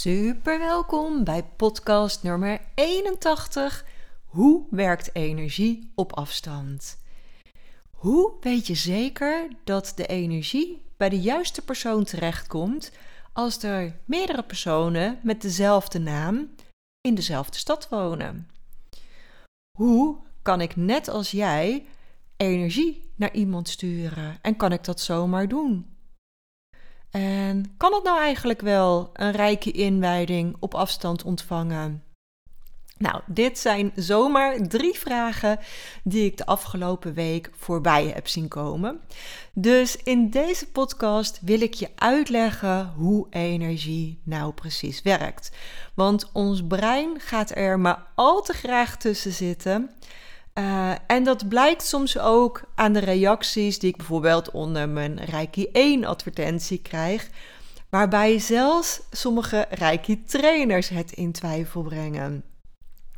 Super welkom bij podcast nummer 81. Hoe werkt energie op afstand? Hoe weet je zeker dat de energie bij de juiste persoon terechtkomt als er meerdere personen met dezelfde naam in dezelfde stad wonen? Hoe kan ik net als jij energie naar iemand sturen en kan ik dat zomaar doen? En kan het nou eigenlijk wel een rijke inwijding op afstand ontvangen? Nou, dit zijn zomaar drie vragen die ik de afgelopen week voorbij heb zien komen. Dus in deze podcast wil ik je uitleggen hoe energie nou precies werkt. Want ons brein gaat er maar al te graag tussen zitten. Uh, en dat blijkt soms ook aan de reacties die ik bijvoorbeeld onder mijn Reiki 1 advertentie krijg, waarbij zelfs sommige Reiki trainers het in twijfel brengen.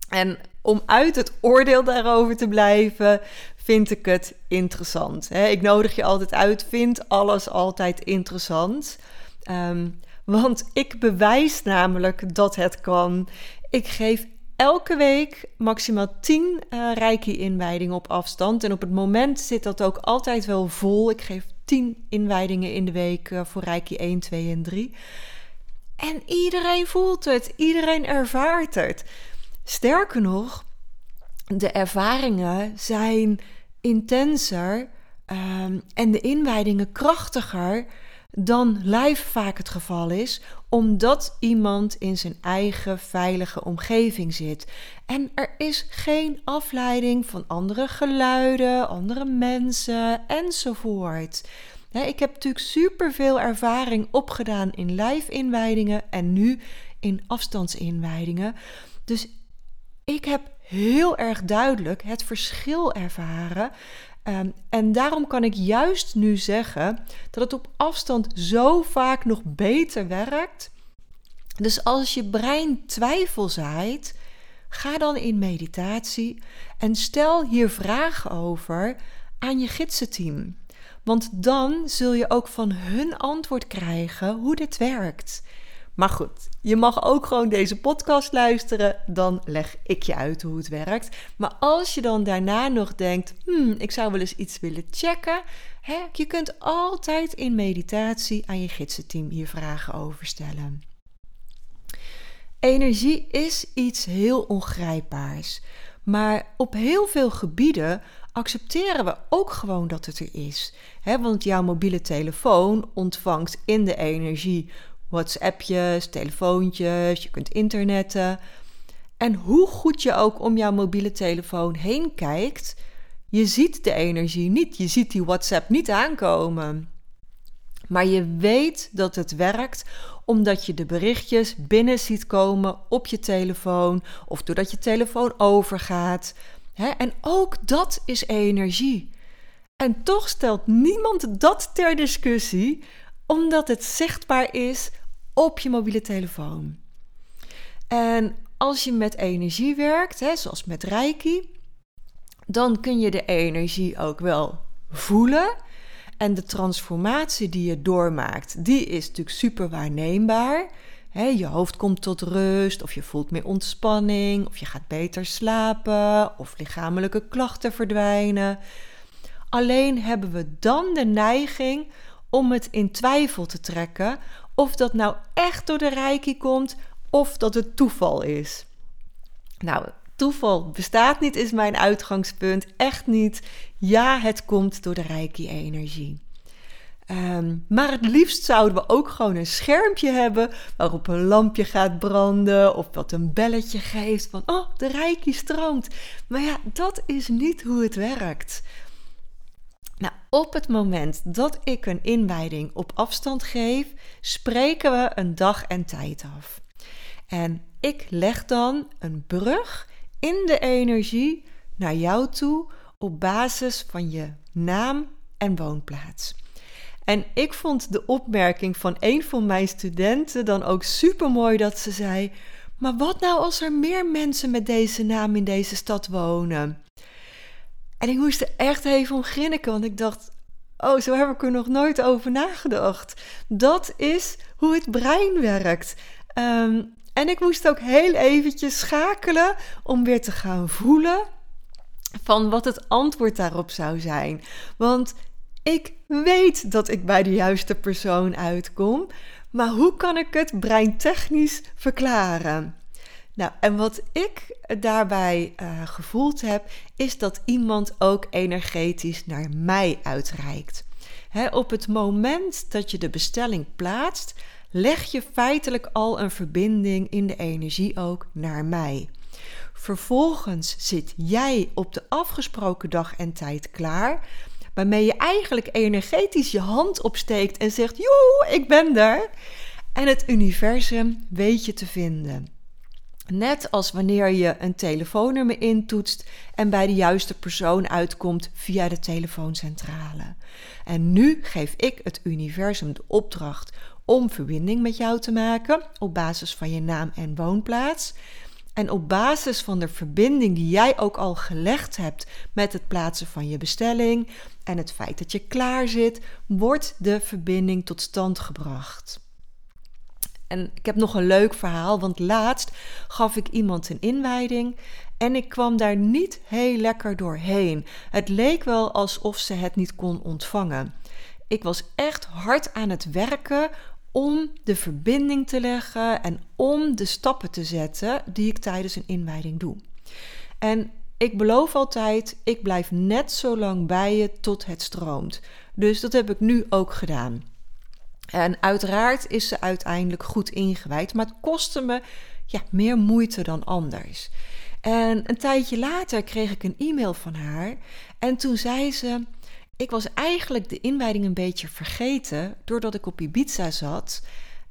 En om uit het oordeel daarover te blijven, vind ik het interessant. Ik nodig je altijd uit, vind alles altijd interessant. Um, want ik bewijs namelijk dat het kan. Ik geef elke week maximaal 10 uh, Reiki-inwijdingen op afstand. En op het moment zit dat ook altijd wel vol. Ik geef 10 inwijdingen in de week uh, voor Reiki 1, 2 en 3. En iedereen voelt het, iedereen ervaart het. Sterker nog, de ervaringen zijn intenser um, en de inwijdingen krachtiger dan live vaak het geval is, omdat iemand in zijn eigen veilige omgeving zit. En er is geen afleiding van andere geluiden, andere mensen enzovoort. ik heb natuurlijk superveel ervaring opgedaan in live-inwijdingen en nu in afstandsinwijdingen. Dus ik heb heel erg duidelijk het verschil ervaren. Ehm, en daarom kan ik juist nu zeggen dat het op afstand zo vaak nog beter werkt. Dus als je brein twijfel zaait, ga dan in meditatie en stel hier vragen over aan je gidsenteam. Want dan zul je ook van hun antwoord krijgen hoe dit werkt. Maar goed, je mag ook gewoon deze podcast luisteren, dan leg ik je uit hoe het werkt. Maar als je dan daarna nog denkt, hmm, ik zou wel eens iets willen checken, hè, je kunt altijd in meditatie aan je gidsenteam hier vragen over stellen. Energie is iets heel ongrijpbaars, maar op heel veel gebieden accepteren we ook gewoon dat het er is. want jouw mobiele telefoon ontvangt in de energie WhatsAppjes, telefoontjes, je kunt internetten. En hoe goed je ook om jouw mobiele telefoon heen kijkt, je ziet de energie niet. Je ziet die WhatsApp niet aankomen. Maar je weet dat het werkt omdat je de berichtjes binnen ziet komen op je telefoon of doordat je telefoon overgaat. En ook dat is energie. En toch stelt niemand dat ter discussie, omdat het zichtbaar is op je mobiele telefoon. En als je met energie werkt, hè, zoals met Reiki, dan kun je de energie ook wel voelen. En de transformatie die je doormaakt, die is natuurlijk super waarneembaar. je hoofd komt tot rust, of je voelt meer ontspanning, of je gaat beter slapen, of lichamelijke klachten verdwijnen. Alleen hebben we dan de neiging om het in twijfel te trekken of dat nou echt door de reiki komt of dat het toeval is. Nou, toeval bestaat niet, is mijn uitgangspunt. Echt niet. Ja, het komt door de reiki-energie. Ehm, maar het liefst zouden we ook gewoon een schermpje hebben waarop een lampje gaat branden of wat een belletje geeft van oh, de reiki stroomt. Maar ja, dat is niet hoe het werkt. Nou, op het moment dat ik een inwijding op afstand geef, spreken we een dag en tijd af. En ik leg dan een brug in de energie naar jou toe op basis van je naam en woonplaats. En ik vond de opmerking van een van mijn studenten dan ook super mooi dat ze zei: Maar wat nou als er meer mensen met deze naam in deze stad wonen? En ik moest er echt even om grinniken, want ik dacht: Oh, zo heb ik er nog nooit over nagedacht. Dat is hoe het brein werkt. Ehm, en ik moest ook heel eventjes schakelen om weer te gaan voelen van wat het antwoord daarop zou zijn. Want ik weet dat ik bij de juiste persoon uitkom, maar hoe kan ik het breintechnisch verklaren? Nou, en wat ik daarbij uh, gevoeld heb, is dat iemand ook energetisch naar mij uitreikt. op het moment dat je de bestelling plaatst, leg je feitelijk al een verbinding in de energie ook naar mij. Vervolgens zit jij op de afgesproken dag en tijd klaar, waarmee je eigenlijk energetisch je hand opsteekt en zegt: Joe, ik ben er. En het universum weet je te vinden. Net als wanneer je een telefoonnummer intoetst en bij de juiste persoon uitkomt via de telefooncentrale. En nu geef ik het universum de opdracht om verbinding met jou te maken op basis van je naam en woonplaats. En op basis van de verbinding die jij ook al gelegd hebt met het plaatsen van je bestelling en het feit dat je klaar zit, wordt de verbinding tot stand gebracht. En ik heb nog een leuk verhaal, want laatst gaf ik iemand een inwijding en ik kwam daar niet heel lekker doorheen. Het leek wel alsof ze het niet kon ontvangen. Ik was echt hard aan het werken om de verbinding te leggen en om de stappen te zetten die ik tijdens een inwijding doe. En ik beloof altijd, ik blijf net zo lang bij je tot het stroomt. Dus dat heb ik nu ook gedaan. En uiteraard is ze uiteindelijk goed ingewijd, maar het kostte me ja, meer moeite dan anders. En een tijdje later kreeg ik een e-mail van haar en toen zei ze: Ik was eigenlijk de inwijding een beetje vergeten doordat ik op Ibiza zat.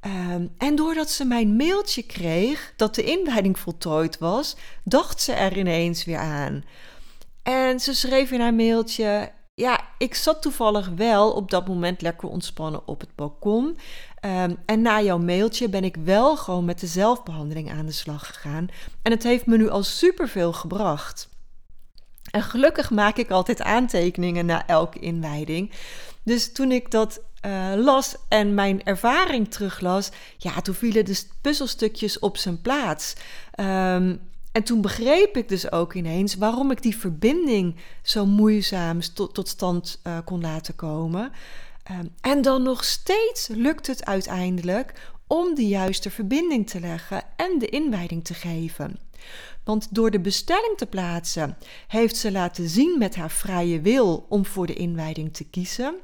Um, en doordat ze mijn mailtje kreeg dat de inwijding voltooid was, dacht ze er ineens weer aan. En ze schreef in haar mailtje: ja, ik zat toevallig wel op dat moment lekker ontspannen op het balkon. Um, en na jouw mailtje ben ik wel gewoon met de zelfbehandeling aan de slag gegaan. En het heeft me nu al superveel gebracht. En gelukkig maak ik altijd aantekeningen na elke inwijding. Dus toen ik dat uh, las en mijn ervaring teruglas, ja, toen vielen de puzzelstukjes op zijn plaats. Um, en toen begreep ik dus ook ineens waarom ik die verbinding zo moeizaam tot, stand uh, kon laten komen. Um, en dan nog steeds lukt het uiteindelijk om de juiste verbinding te leggen en de inwijding te geven. Want door de bestelling te plaatsen heeft ze laten zien met haar vrije wil om voor de inwijding te kiezen.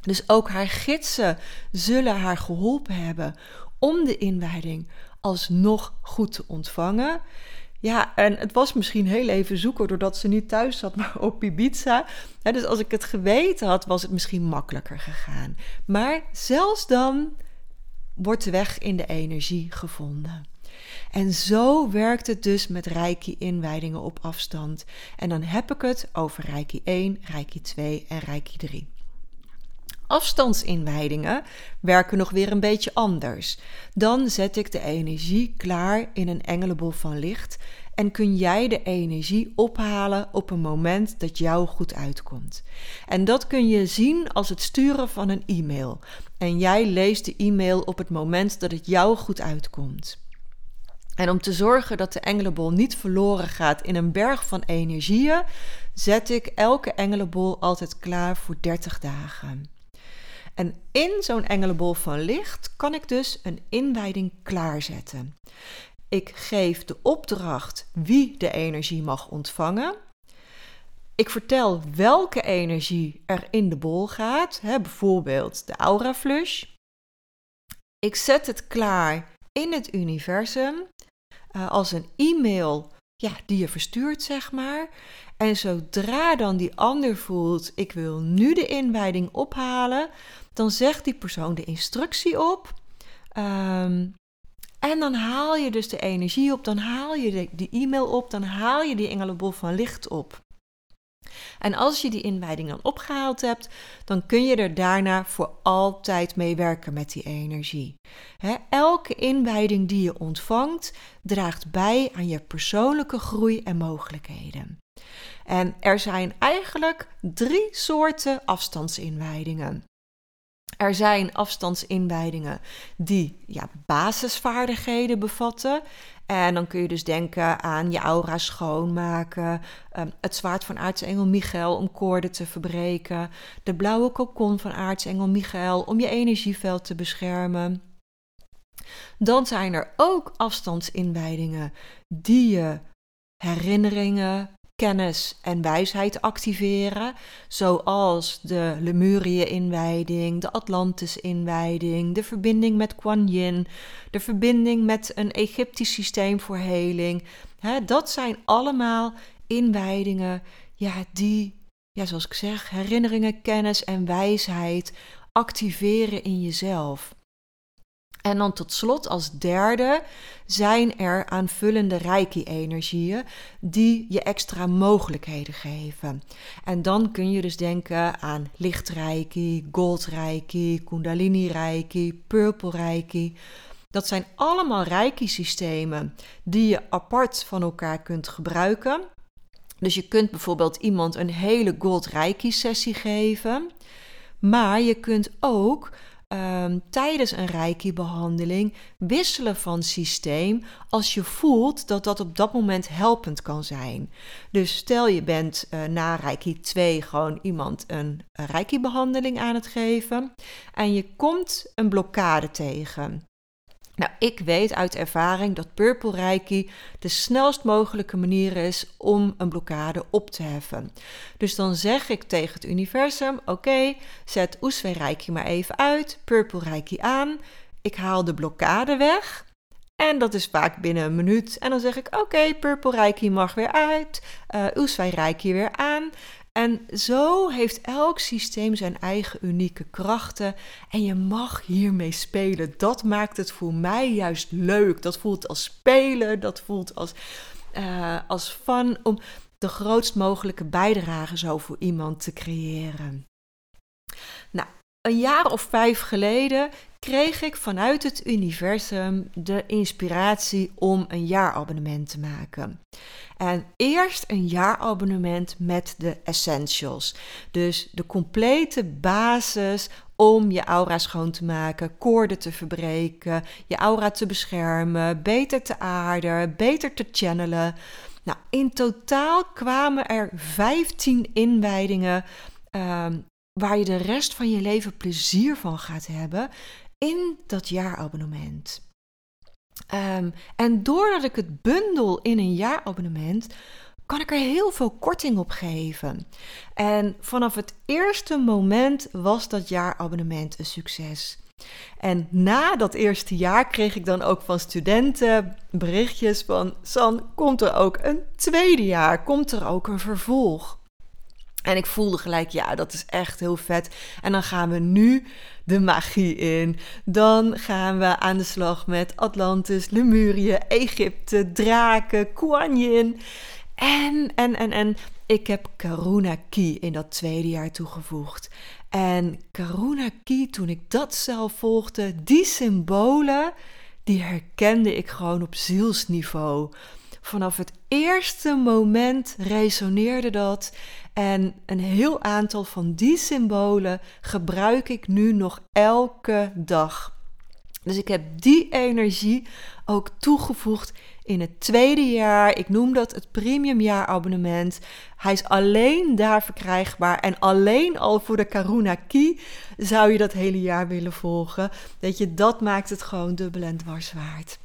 Dus ook haar gidsen zullen haar geholpen hebben om de inwijding alsnog goed te ontvangen. Ja, en het was misschien heel even zoeken doordat ze niet thuis zat, maar op Ibiza. dus als ik het geweten had, was het misschien makkelijker gegaan. Maar zelfs dan wordt de weg in de energie gevonden. En zo werkt het dus met Reiki-inwijdingen op afstand. En dan heb ik het over Reiki 1, Reiki 2 en Reiki 3 afstandsinwijdingen werken nog weer een beetje anders. Dan zet ik de energie klaar in een engelenbol van licht en kun jij de energie ophalen op een moment dat jou goed uitkomt. En dat kun je zien als het sturen van een e-mail. En jij leest de e-mail op het moment dat het jou goed uitkomt. En om te zorgen dat de engelenbol niet verloren gaat in een berg van energieën, zet ik elke engelenbol altijd klaar voor 30 dagen. En in zo'n engelenbol van licht kan ik dus een inwijding klaarzetten. Ik geef de opdracht wie de energie mag ontvangen. Ik vertel welke energie er in de bol gaat, hè, bijvoorbeeld de aura flush. Ik zet het klaar in het universum uh, als een e-mail ja, die je verstuurt, zeg maar. En zodra dan die ander voelt, ik wil nu de inwijding ophalen, dan zegt die persoon de instructie op. Ehm, en dan haal je dus de energie op, dan haal je de, e-mail op, dan haal je die engelenbol van licht op. En als je die inwijding dan opgehaald hebt, dan kun je er daarna voor altijd mee werken met die energie. elke inwijding die je ontvangt, draagt bij aan je persoonlijke groei en mogelijkheden. En er zijn eigenlijk drie soorten afstandsinwijdingen. Er zijn afstandsinwijdingen die ja, basisvaardigheden bevatten. En dan kun je dus denken aan je aura schoonmaken, um, het zwaard van aartsengel Michael om koorden te verbreken, de blauwe kokon van aartsengel Michael om je energieveld te beschermen. Dan zijn er ook afstandsinwijdingen die je herinneringen, kennis en wijsheid activeren, zoals de Lemurië-inwijding, de Atlantis-inwijding, de verbinding met Kuan Yin, de verbinding met een Egyptisch systeem voor heling. dat zijn allemaal inwijdingen ja, die, ja, zoals ik zeg, herinneringen, kennis en wijsheid activeren in jezelf. En dan tot slot als derde zijn er aanvullende reiki-energieën die je extra mogelijkheden geven. En dan kun je dus denken aan lichtreiki, goldreiki, kundalini reiki, purple reiki. Dat zijn allemaal reiki-systemen die je apart van elkaar kunt gebruiken. Dus je kunt bijvoorbeeld iemand een hele gold reiki sessie geven, maar je kunt ook um, tijdens een reiki-behandeling wisselen van systeem als je voelt dat dat op dat moment helpend kan zijn. Dus stel je bent uh, na reiki 2 gewoon iemand een reiki-behandeling aan het geven en je komt een blokkade tegen. Nou, ik weet uit ervaring dat Purple Reiki de snelst mogelijke manier is om een blokkade op te heffen. Dus dan zeg ik tegen het universum: Oké, zet Oeswe Reiki maar even uit, Purple Reiki aan. Ik haal de blokkade weg. En dat is vaak binnen een minuut. En dan zeg ik: Oké, Purple Reiki mag weer uit, uh, Oeswe Reiki weer aan. En zo heeft elk systeem zijn eigen unieke krachten en je mag hiermee spelen. Dat maakt het voor mij juist leuk. Dat voelt als spelen, dat voelt als, uh, als fun om de grootst mogelijke bijdrage zo voor iemand te creëren. Een jaar of vijf geleden kreeg ik vanuit het universum de inspiratie om een jaarabonnement te maken. En eerst een jaarabonnement met de essentials. Dus de complete basis om je aura schoon te maken, koorden te verbreken, je aura te beschermen, beter te aarden, beter te channelen. Nou, in totaal kwamen er 15 inwijdingen ehm, waar je de rest van je leven plezier van gaat hebben in dat jaarabonnement. Ehm, en doordat ik het bundel in een jaarabonnement, kan ik er heel veel korting op geven. En vanaf het eerste moment was dat jaarabonnement een succes. En na dat eerste jaar kreeg ik dan ook van studenten berichtjes van: San, komt er ook een tweede jaar? Komt er ook een vervolg? En ik voelde gelijk, ja, dat is echt heel vet. En dan gaan we nu de magie in. Dan gaan we aan de slag met Atlantis, Lemurië, Egypte, draken, Kuan Yin. En, en, en, en ik heb Karuna Ki in dat tweede jaar toegevoegd. En Karuna Ki, toen ik dat zelf volgde, die symbolen, die herkende ik gewoon op zielsniveau. Vanaf het eerste moment resoneerde dat. En een heel aantal van die symbolen gebruik ik nu nog elke dag. Dus ik heb die energie ook toegevoegd in het tweede jaar. Ik noem dat het premium jaarabonnement. Hij is alleen daar verkrijgbaar en alleen al voor de Karuna Key zou je dat hele jaar willen volgen. Weet je, dat maakt het gewoon dubbel en dwars waard.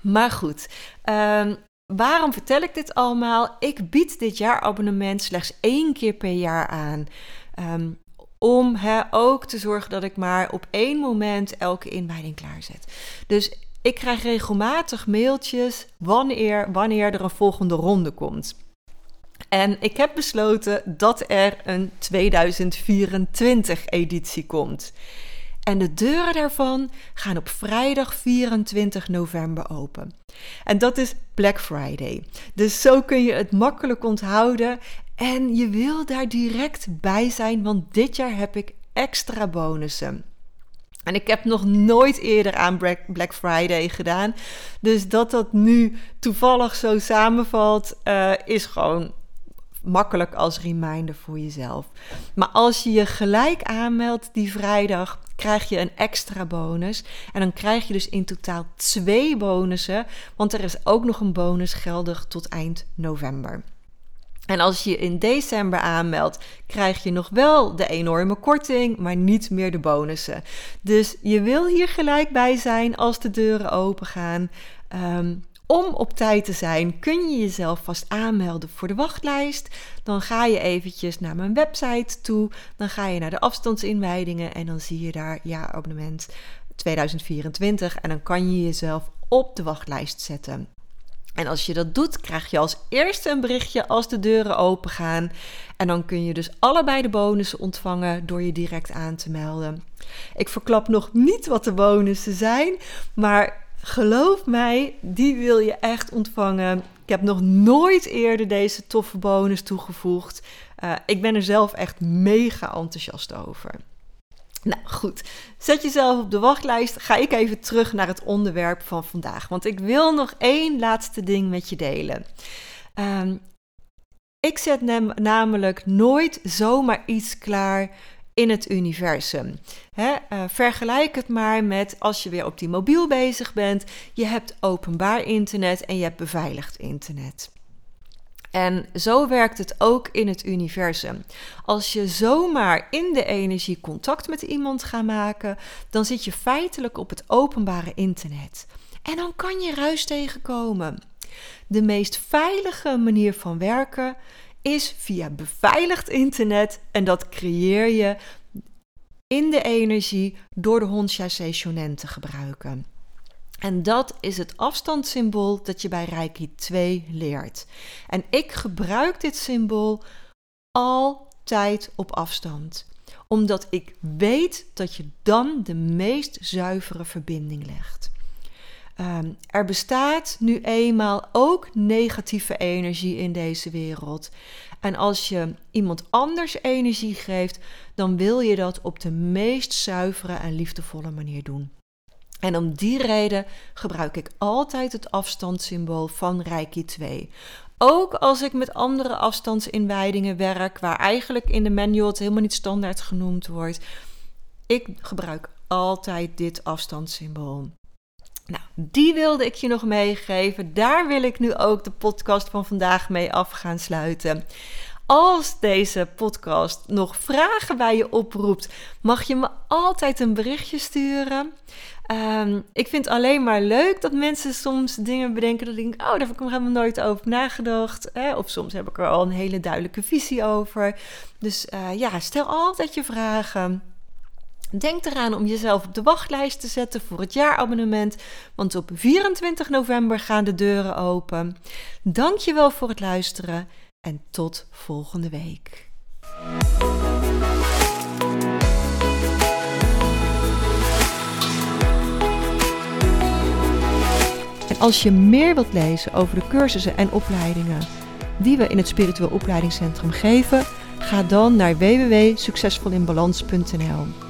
Maar goed, um, Waarom vertel ik dit allemaal? Ik bied dit jaarabonnement slechts één keer per jaar aan. Ehm, om ook te zorgen dat ik maar op één moment elke inwijding klaarzet. Dus ik krijg regelmatig mailtjes wanneer, wanneer er een volgende ronde komt. En ik heb besloten dat er een 2024 editie komt. En de deuren daarvan gaan op vrijdag 24 november open. En dat is Black Friday. Dus zo kun je het makkelijk onthouden. En je wil daar direct bij zijn, want dit jaar heb ik extra bonussen. En ik heb nog nooit eerder aan Black Friday gedaan. Dus dat dat nu toevallig zo samenvalt, uh, is gewoon makkelijk als reminder voor jezelf. Maar als je je gelijk aanmeldt die vrijdag, krijg je een extra bonus. En dan krijg je dus in totaal twee bonussen, want er is ook nog een bonus geldig tot eind november. En als je in december aanmeldt, krijg je nog wel de enorme korting, maar niet meer de bonussen. Dus je wil hier gelijk bij zijn als de deuren open gaan. Ehm, om op tijd te zijn, kun je jezelf vast aanmelden voor de wachtlijst. Dan ga je eventjes naar mijn website toe. Dan ga je naar de afstandsinwijdingen en dan zie je daar ja, abonnement 2024. En dan kan je jezelf op de wachtlijst zetten. En als je dat doet, krijg je als eerste een berichtje als de deuren open gaan. En dan kun je dus allebei de bonussen ontvangen door je direct aan te melden. Ik verklap nog niet wat de bonussen zijn, maar geloof mij, die wil je echt ontvangen. Ik heb nog nooit eerder deze toffe bonus toegevoegd. Uh, ik ben er zelf echt mega enthousiast over. Nou goed, zet jezelf op de wachtlijst. Ga ik even terug naar het onderwerp van vandaag. Want ik wil nog één laatste ding met je delen. Um, ik zet namelijk nooit zomaar iets klaar in het universum. Uh, vergelijk het maar met als je weer op die mobiel bezig bent. Je hebt openbaar internet en je hebt beveiligd internet. En zo werkt het ook in het universum. Als je zomaar in de energie contact met iemand gaat maken, dan zit je feitelijk op het openbare internet. En dan kan je ruis tegenkomen. De meest veilige manier van werken is via beveiligd internet en dat creëer je in de energie door de Honsha te gebruiken. En dat is het afstandssymbool dat je bij Reiki 2 leert. En ik gebruik dit symbool altijd op afstand, omdat ik weet dat je dan de meest zuivere verbinding legt. Um, er bestaat nu eenmaal ook negatieve energie in deze wereld. En als je iemand anders energie geeft, dan wil je dat op de meest zuivere en liefdevolle manier doen. En om die reden gebruik ik altijd het afstandssymbool van Reiki 2. Ook als ik met andere afstandsinwijdingen werk, waar eigenlijk in de manual het helemaal niet standaard genoemd wordt. Ik gebruik altijd dit afstandssymbool. Nou, die wilde ik je nog meegeven. Daar wil ik nu ook de podcast van vandaag mee af gaan sluiten. Als deze podcast nog vragen bij je oproept, mag je me altijd een berichtje sturen. Um, ik vind alleen maar leuk dat mensen soms dingen bedenken dat ik denk, oh, daar heb ik nog helemaal nooit over nagedacht. Of soms heb ik er al een hele duidelijke visie over. Dus uh, ja, stel altijd je vragen. Denk eraan om jezelf op de wachtlijst te zetten voor het jaarabonnement, want op 24 november gaan de deuren open. Dankjewel voor het luisteren en tot volgende week. En als je meer wilt lezen over de cursussen en opleidingen die we in het Spiritueel Opleidingscentrum geven, ga dan naar www.succesvolinbalans.nl.